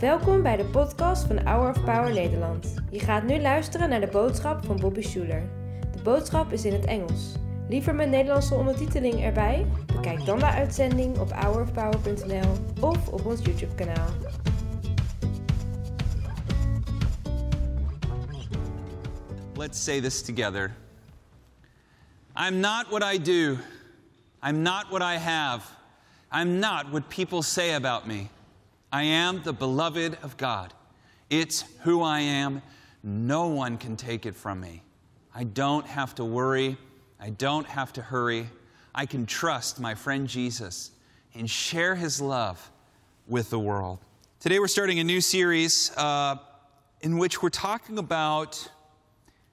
Welkom bij de podcast van Hour of Power Nederland. Je gaat nu luisteren naar de boodschap van Bobby Schuler. De boodschap is in het Engels. Liever met Nederlandse ondertiteling erbij? Bekijk dan de uitzending op hourofpower.nl of op ons YouTube kanaal. Let's say this together. I'm not what I do. I'm not what I have. I'm not what people say about me. I am the beloved of God. It's who I am. No one can take it from me. I don't have to worry. I don't have to hurry. I can trust my friend Jesus and share his love with the world. Today, we're starting a new series uh, in which we're talking about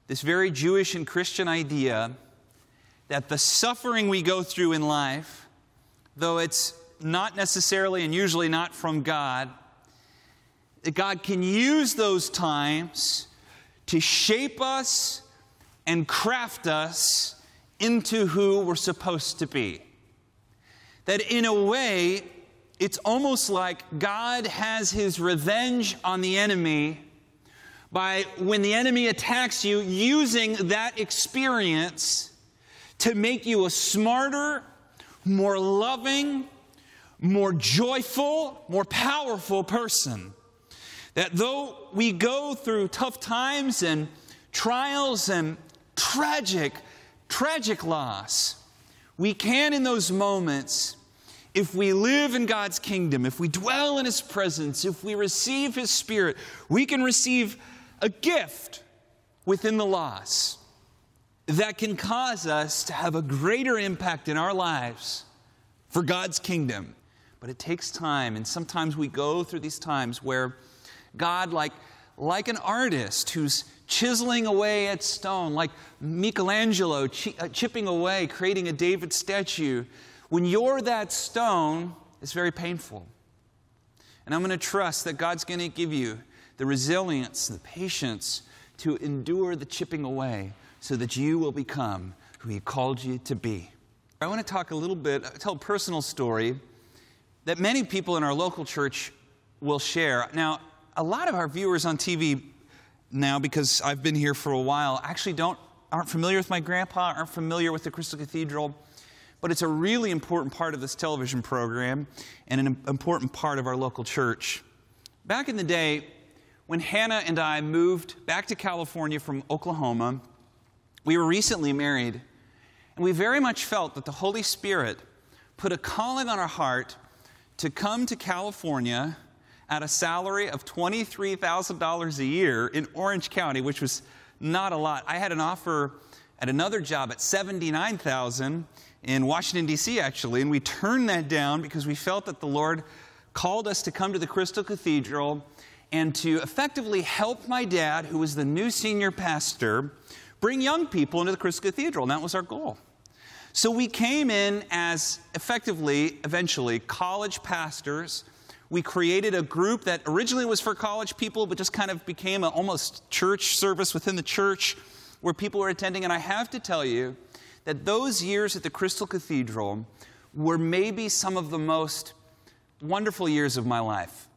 this very Jewish and Christian idea that the suffering we go through in life, though it's not necessarily and usually not from God, that God can use those times to shape us and craft us into who we're supposed to be. That in a way, it's almost like God has his revenge on the enemy by when the enemy attacks you, using that experience to make you a smarter, more loving, more joyful, more powerful person. That though we go through tough times and trials and tragic, tragic loss, we can in those moments, if we live in God's kingdom, if we dwell in His presence, if we receive His Spirit, we can receive a gift within the loss that can cause us to have a greater impact in our lives for God's kingdom. But it takes time, and sometimes we go through these times where God, like, like an artist who's chiseling away at stone, like Michelangelo chi- uh, chipping away, creating a David statue, when you're that stone, it's very painful. And I'm going to trust that God's going to give you the resilience, the patience to endure the chipping away so that you will become who He called you to be. I want to talk a little bit, uh, tell a personal story that many people in our local church will share. Now, a lot of our viewers on TV now, because I've been here for a while, actually don't aren't familiar with my grandpa, aren't familiar with the Crystal Cathedral, but it's a really important part of this television program and an important part of our local church. Back in the day, when Hannah and I moved back to California from Oklahoma, we were recently married, and we very much felt that the Holy Spirit put a calling on our heart to come to California at a salary of $23,000 a year in Orange County, which was not a lot. I had an offer at another job at 79,000 in Washington D.C. actually, and we turned that down because we felt that the Lord called us to come to the Crystal Cathedral and to effectively help my dad, who was the new senior pastor, bring young people into the Crystal Cathedral, and that was our goal. So we came in as effectively, eventually, college pastors. We created a group that originally was for college people, but just kind of became an almost church service within the church where people were attending. And I have to tell you that those years at the Crystal Cathedral were maybe some of the most wonderful years of my life.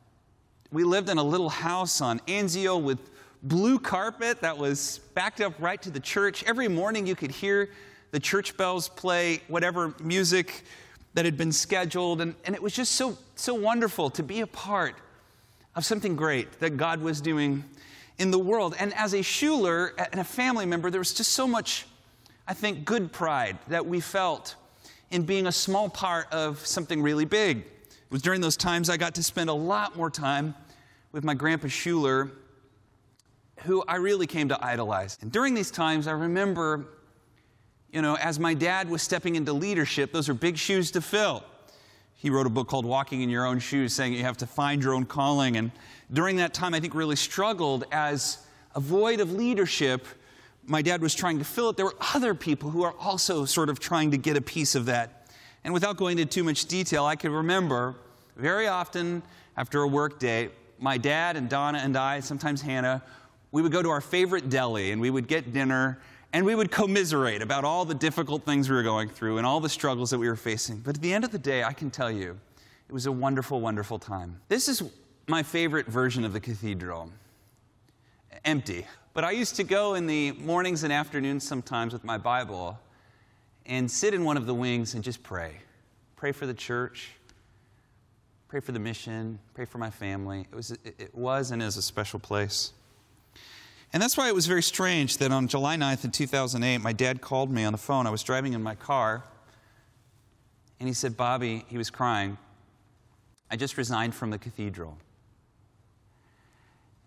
We lived in a little house on Anzio with blue carpet that was backed up right to the church. Every morning you could hear the church bells play whatever music that had been scheduled. And, and it was just so, so wonderful to be a part of something great that God was doing in the world. And as a Schuller and a family member, there was just so much, I think, good pride that we felt in being a small part of something really big. It was during those times I got to spend a lot more time with my grandpa Schuller, who I really came to idolize. And during these times, I remember you know, as my dad was stepping into leadership, those are big shoes to fill. He wrote a book called Walking in Your Own Shoes, saying you have to find your own calling. And during that time, I think really struggled as a void of leadership. My dad was trying to fill it. There were other people who are also sort of trying to get a piece of that. And without going into too much detail, I can remember very often after a work day, my dad and Donna and I, sometimes Hannah, we would go to our favorite deli and we would get dinner and we would commiserate about all the difficult things we were going through and all the struggles that we were facing. But at the end of the day, I can tell you, It was a wonderful, wonderful time. This is my favorite version of the cathedral empty. But I used to go in the mornings and afternoons sometimes with my Bible and sit in one of the wings and just pray. Pray for the church, pray for the mission, pray for my family. It was, it was and is a special place. And that's why it was very strange that on July 9th in 2008, my dad called me on the phone. I was driving in my car, and he said, Bobby, he was crying, I just resigned from the cathedral.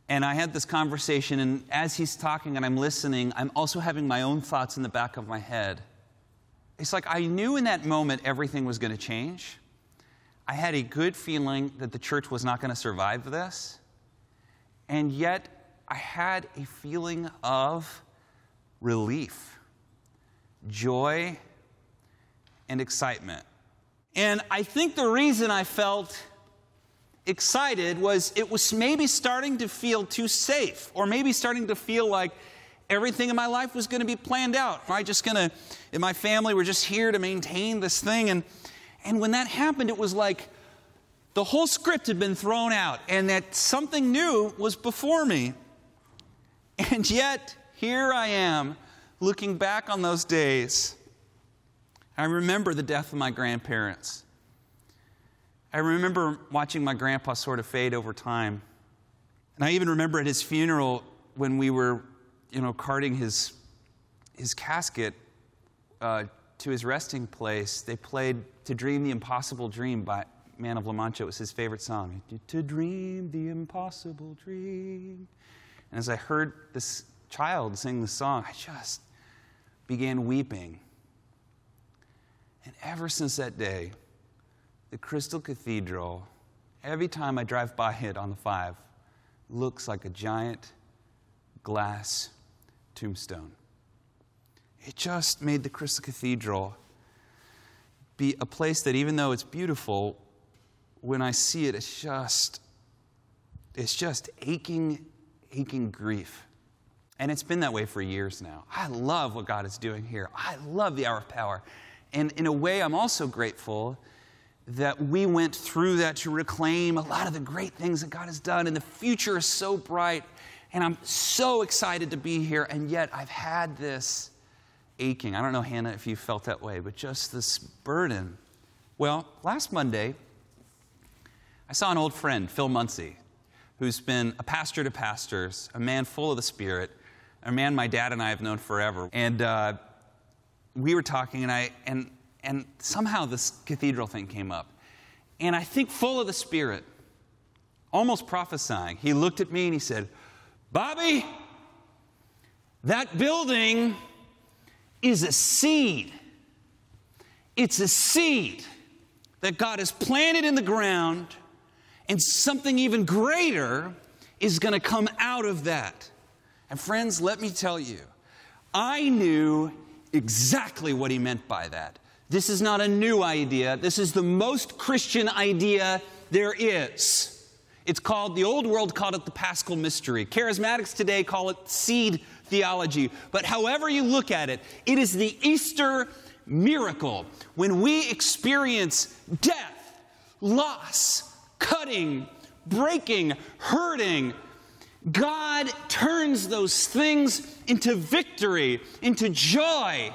And I had this conversation, and as he's talking and I'm listening, I'm also having my own thoughts in the back of my head. It's like I knew in that moment everything was going to change. I had a good feeling that the church was not going to survive this. And yet, I had a feeling of relief, joy, and excitement. And I think the reason I felt excited was it was maybe starting to feel too safe, or maybe starting to feel like everything in my life was going to be planned out. Am I just going to, in my family, we're just here to maintain this thing? And, and when that happened, it was like the whole script had been thrown out and that something new was before me. And yet, here I am looking back on those days. I remember the death of my grandparents. I remember watching my grandpa sort of fade over time. And I even remember at his funeral when we were, you know, carting his, his casket uh, to his resting place, they played To Dream the Impossible Dream by Man of La Mancha. It was his favorite song. To dream the impossible dream. And as I heard this child sing the song, I just began weeping. And ever since that day, the Crystal Cathedral, every time I drive by it on the five, looks like a giant glass tombstone. It just made the Crystal Cathedral be a place that, even though it's beautiful, when I see it, it's just, it's just aching aching grief. And it's been that way for years now. I love what God is doing here. I love the hour of power. And in a way, I'm also grateful that we went through that to reclaim a lot of the great things that God has done. And the future is so bright. And I'm so excited to be here. And yet, I've had this aching. I don't know, Hannah, if you felt that way, but just this burden. Well, last Monday, I saw an old friend, Phil Munsey who's been a pastor to pastors, a man full of the Spirit, a man my dad and I have known forever. And uh, we were talking, and, I, and, and somehow this cathedral thing came up. And I think full of the Spirit, almost prophesying, he looked at me and he said, Bobby, that building is a seed. It's a seed that God has planted in the ground and something even greater is going to come out of that. And friends, let me tell you, I knew exactly what he meant by that. This is not a new idea. This is the most Christian idea there is. It's called, the old world called it the paschal mystery. Charismatics today call it seed theology. But however you look at it, it is the Easter miracle when we experience death, loss, cutting, breaking, hurting. God turns those things into victory, into joy.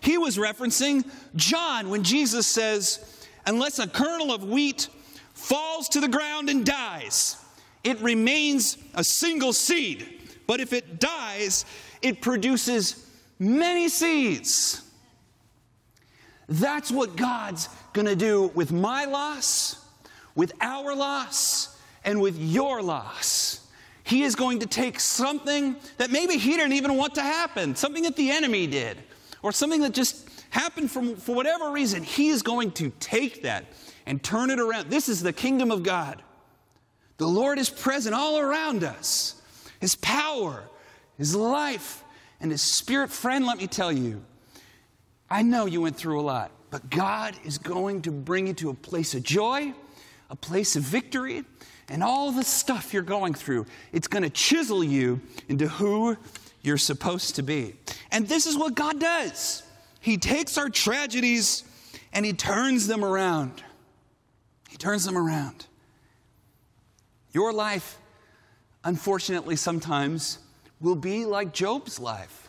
He was referencing John when Jesus says, Unless a kernel of wheat falls to the ground and dies, it remains a single seed. But if it dies, it produces many seeds. That's what God's going to do with my loss with our loss and with your loss. He is going to take something that maybe he didn't even want to happen, something that the enemy did, or something that just happened from, for whatever reason. He is going to take that and turn it around. This is the kingdom of God. The Lord is present all around us. His power, His life, and His spirit. Friend, let me tell you, I know you went through a lot, but God is going to bring you to a place of joy a place of victory, and all the stuff you're going through, it's going to chisel you into who you're supposed to be. And this is what God does He takes our tragedies and He turns them around. He turns them around. Your life, unfortunately, sometimes will be like Job's life.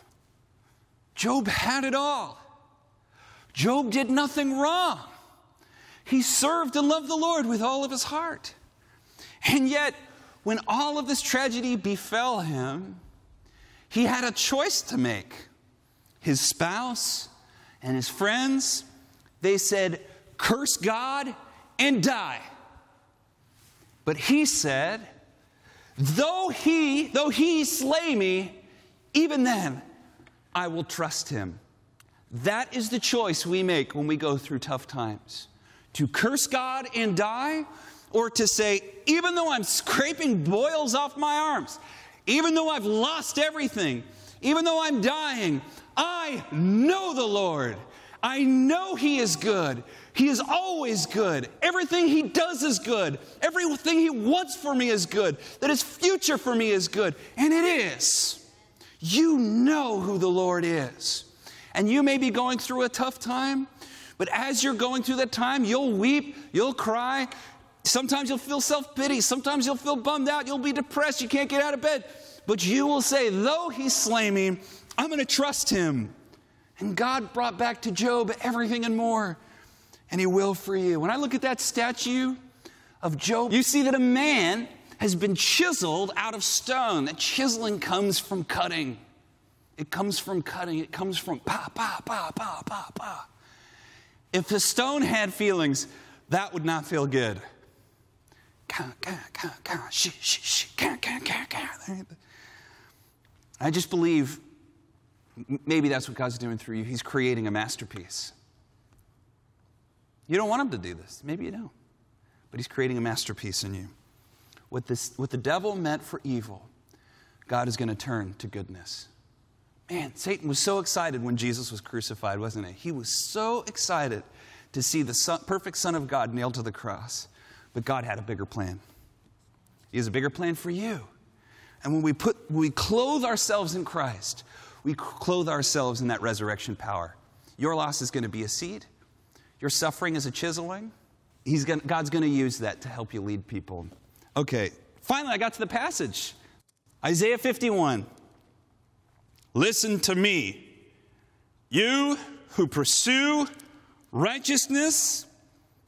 Job had it all. Job did nothing wrong. He served and loved the Lord with all of his heart. And yet, when all of this tragedy befell him, he had a choice to make. His spouse and his friends, they said, Curse God and die. But he said, Though he, though he slay me, even then I will trust him. That is the choice we make when we go through tough times. To curse God and die, or to say, even though I'm scraping boils off my arms, even though I've lost everything, even though I'm dying, I know the Lord. I know He is good. He is always good. Everything He does is good. Everything He wants for me is good. That His future for me is good. And it is. You know who the Lord is. And you may be going through a tough time, but as you're going through that time, you'll weep, you'll cry. Sometimes you'll feel self pity. Sometimes you'll feel bummed out. You'll be depressed. You can't get out of bed. But you will say, Though He slay me, I'm going to trust Him. And God brought back to Job everything and more and He will for you. When I look at that statue of Job, you see that a man has been chiseled out of stone. That chiseling comes from cutting. It comes from cutting. It comes from pa, pa, pa, pa, pa, pa. If the stone had feelings, that would not feel good. I just believe maybe that's what God's doing through you. He's creating a masterpiece. You don't want him to do this. Maybe you don't. But he's creating a masterpiece in you. What, this, what the devil meant for evil, God is going to turn to goodness. Man, Satan was so excited when Jesus was crucified, wasn't he? He was so excited to see the son, perfect Son of God nailed to the cross. But God had a bigger plan. He has a bigger plan for you. And when we, put, when we clothe ourselves in Christ, we clothe ourselves in that resurrection power. Your loss is going to be a seed. Your suffering is a chiseling. He's gonna, God's going to use that to help you lead people. Okay, finally, I got to the passage Isaiah 51. Listen to me, you who pursue righteousness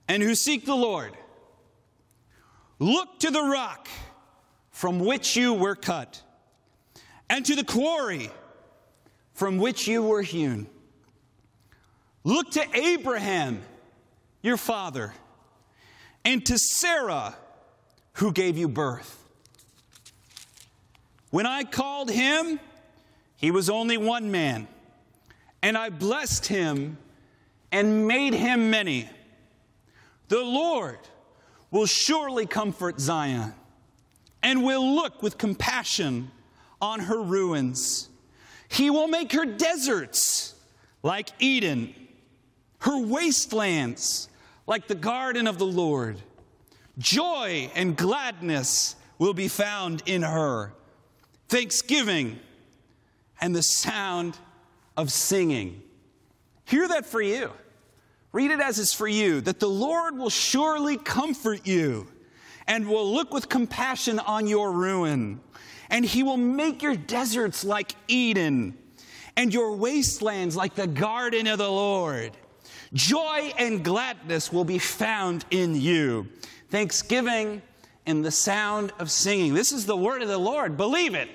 and who seek the Lord. Look to the rock from which you were cut, and to the quarry from which you were hewn. Look to Abraham, your father, and to Sarah, who gave you birth. When I called him, he was only one man, and I blessed him and made him many. The Lord will surely comfort Zion and will look with compassion on her ruins. He will make her deserts like Eden her wastelands like the garden of the Lord. Joy and gladness will be found in her, thanksgiving and the sound of singing. Hear that for you. Read it as it's for you that the Lord will surely comfort you and will look with compassion on your ruin. And he will make your deserts like Eden and your wastelands like the garden of the Lord. Joy and gladness will be found in you. Thanksgiving and the sound of singing. This is the word of the Lord. Believe it.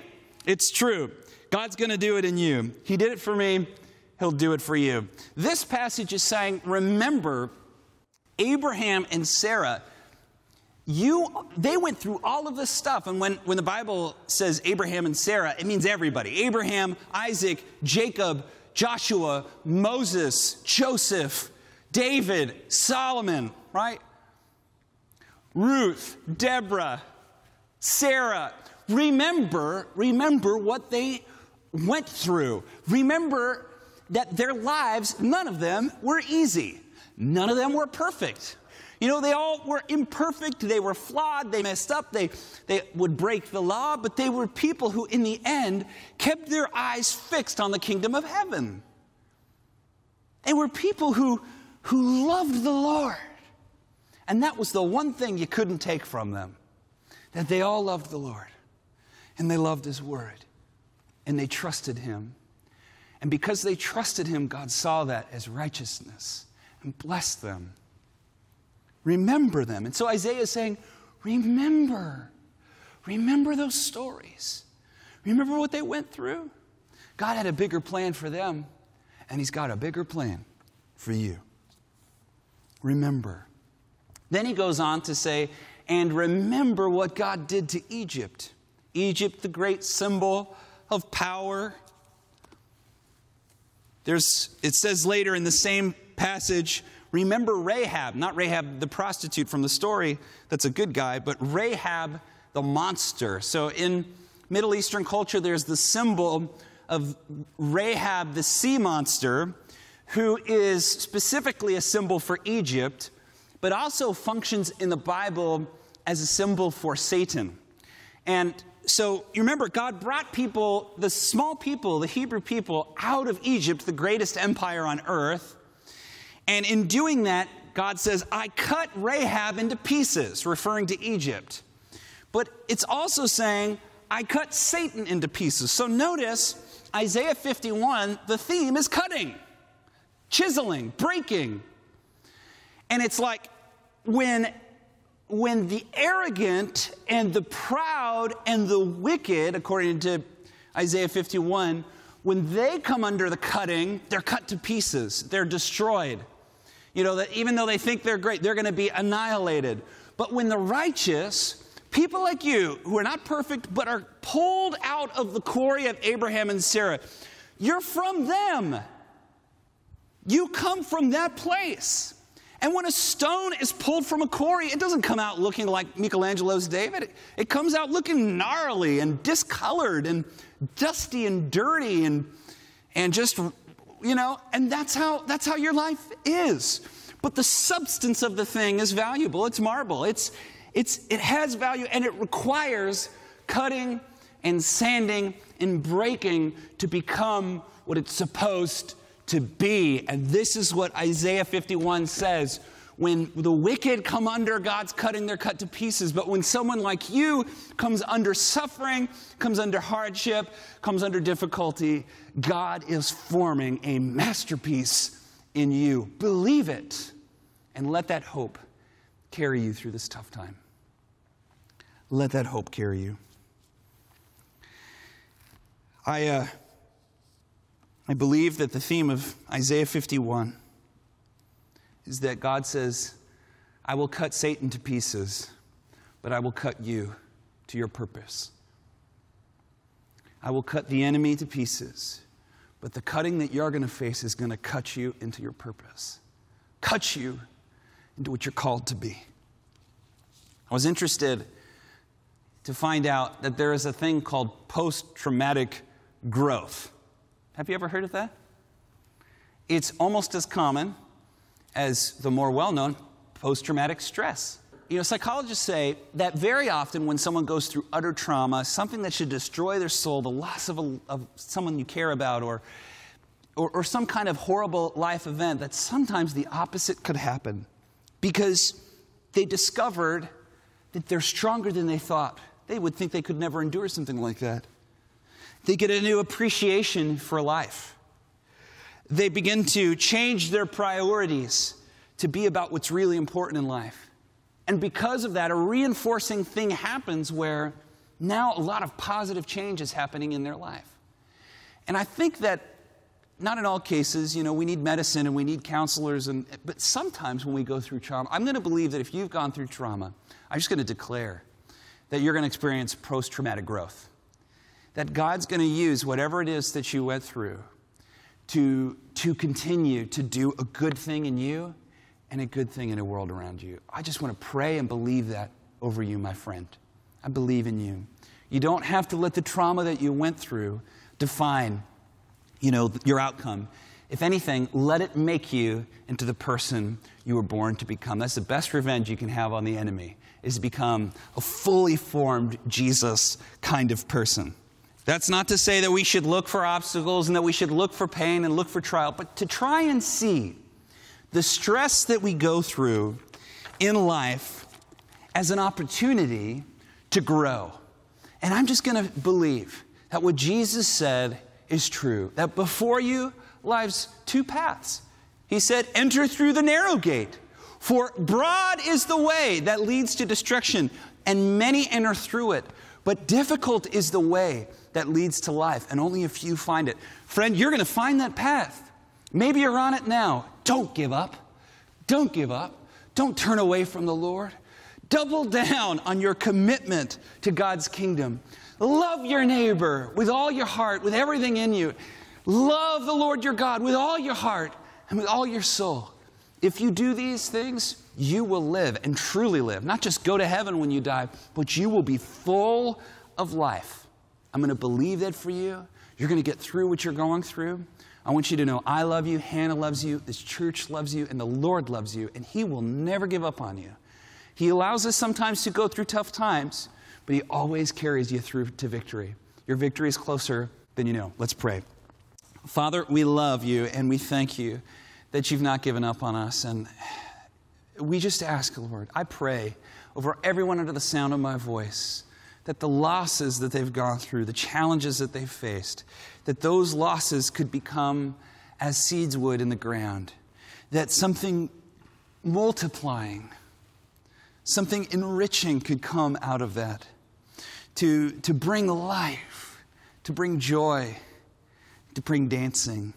It's true. God's going to do it in you. He did it for me. He'll do it for you. This passage is saying, remember, Abraham and Sarah, you, they went through all of this stuff. And when, when the Bible says Abraham and Sarah, it means everybody Abraham, Isaac, Jacob, Joshua, Moses, Joseph, David, Solomon, right? Ruth, Deborah, Sarah. Remember, remember what they went through. Remember that their lives, none of them were easy. None of them were perfect. You know, they all were imperfect, they were flawed, they messed up, they, they would break the law, but they were people who, in the end, kept their eyes fixed on the kingdom of heaven. They were people who, who loved the Lord. And that was the one thing you couldn't take from them that they all loved the Lord and they loved His Word and they trusted Him. And because they trusted Him, God saw that as righteousness and blessed them. Remember them. And so Isaiah is saying, Remember. Remember those stories. Remember what they went through. God had a bigger plan for them, and He's got a bigger plan for you. Remember. Then he goes on to say, and remember what God did to Egypt. Egypt, the great symbol of power. There's, it says later in the same passage, remember Rahab, not Rahab the prostitute from the story, that's a good guy, but Rahab the monster. So in Middle Eastern culture, there's the symbol of Rahab the sea monster, who is specifically a symbol for Egypt, but also functions in the Bible as a symbol for Satan. And so you remember, God brought people, the small people, the Hebrew people, out of Egypt, the greatest empire on earth. And in doing that, God says, I cut Rahab into pieces, referring to Egypt. But it's also saying, I cut Satan into pieces. So notice, Isaiah 51, the theme is cutting, chiseling, breaking. And it's like when when the arrogant and the proud and the wicked, according to Isaiah 51, when they come under the cutting, they're cut to pieces, they're destroyed. You know, that even though they think they're great, they're going to be annihilated. But when the righteous, people like you who are not perfect but are pulled out of the quarry of Abraham and Sarah, you're from them. You come from that place. And when a stone is pulled from a quarry, it doesn't come out looking like Michelangelo's David. It, comes out looking gnarly and discolored and dusty and dirty and, and just, you know, and that's how, that's how your life is. But the substance of the thing is valuable. It's marble. It's, it's, it has value and it requires cutting and sanding and breaking to become what it's supposed to be. And this is what Isaiah 51 says. When the wicked come under God's cutting, they're cut to pieces. But when someone like you comes under suffering, comes under hardship, comes under difficulty, God is forming a masterpiece in you. Believe it and let that hope carry you through this tough time. Let that hope carry you. I, uh, I believe that the theme of Isaiah 51 is that God says, I will cut Satan to pieces, but I will cut you to your purpose. I will cut the enemy to pieces, but the cutting that you're going to face is going to cut you into your purpose, cut you into what you're called to be. I was interested to find out that there is a thing called post traumatic growth. Have you ever heard of that? It's almost as common as the more well known post traumatic stress. You know, psychologists say that very often when someone goes through utter trauma, something that should destroy their soul, the loss of, a, of someone you care about, or, or, or some kind of horrible life event, that sometimes the opposite could happen because they discovered that they're stronger than they thought. They would think they could never endure something like that. They get a new appreciation for life. They begin to change their priorities to be about what's really important in life. And because of that, a reinforcing thing happens where now a lot of positive change is happening in their life. And I think that not in all cases, you know, we need medicine and we need counselors, and, but sometimes when we go through trauma, I'm going to believe that if you've gone through trauma, I'm just going to declare that you're going to experience post traumatic growth that God's going to use whatever it is that you went through to, to continue to do a good thing in you and a good thing in the world around you. I just want to pray and believe that over you, my friend. I believe in you. You don't have to let the trauma that you went through define, you know, your outcome. If anything, let it make you into the person you were born to become. That's the best revenge you can have on the enemy, is to become a fully formed Jesus kind of person. That's not to say that we should look for obstacles and that we should look for pain and look for trial, but to try and see the stress that we go through in life as an opportunity to grow. And I'm just going to believe that what Jesus said is true that before you lies two paths. He said, Enter through the narrow gate, for broad is the way that leads to destruction, and many enter through it. But difficult is the way that leads to life, and only a few find it. Friend, you're going to find that path. Maybe you're on it now. Don't give up. Don't give up. Don't turn away from the Lord. Double down on your commitment to God's kingdom. Love your neighbor with all your heart, with everything in you. Love the Lord your God with all your heart and with all your soul. If you do these things, you will live and truly live. Not just go to heaven when you die, but you will be full of life. I'm going to believe that for you. You're going to get through what you're going through. I want you to know I love you, Hannah loves you, this church loves you, and the Lord loves you, and He will never give up on you. He allows us sometimes to go through tough times, but He always carries you through to victory. Your victory is closer than you know. Let's pray. Father, we love you and we thank you that you've not given up on us. And we just ask, Lord, I pray over everyone under the sound of my voice that the losses that they've gone through, the challenges that they've faced, that those losses could become as seeds would in the ground, that something multiplying, something enriching could come out of that to, to bring life, to bring joy, to bring dancing.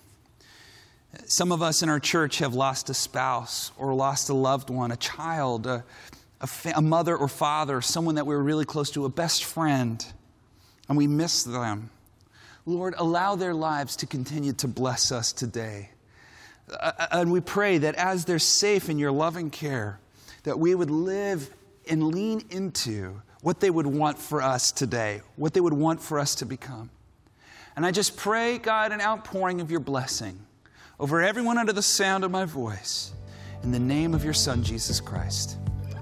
Some of us in our church have lost a spouse or lost a loved one, a child, a, a, fa- a mother or father, someone that we were really close to, a best friend, and we miss them. Lord, allow their lives to continue to bless us today. Uh, uh, and we pray that as they're safe in your loving care, that we would live and lean into what they would want for us today, what they would want for us to become. And I just pray, God, an outpouring of your blessing over everyone under the sound of my voice. In the name of your Son, Jesus Christ.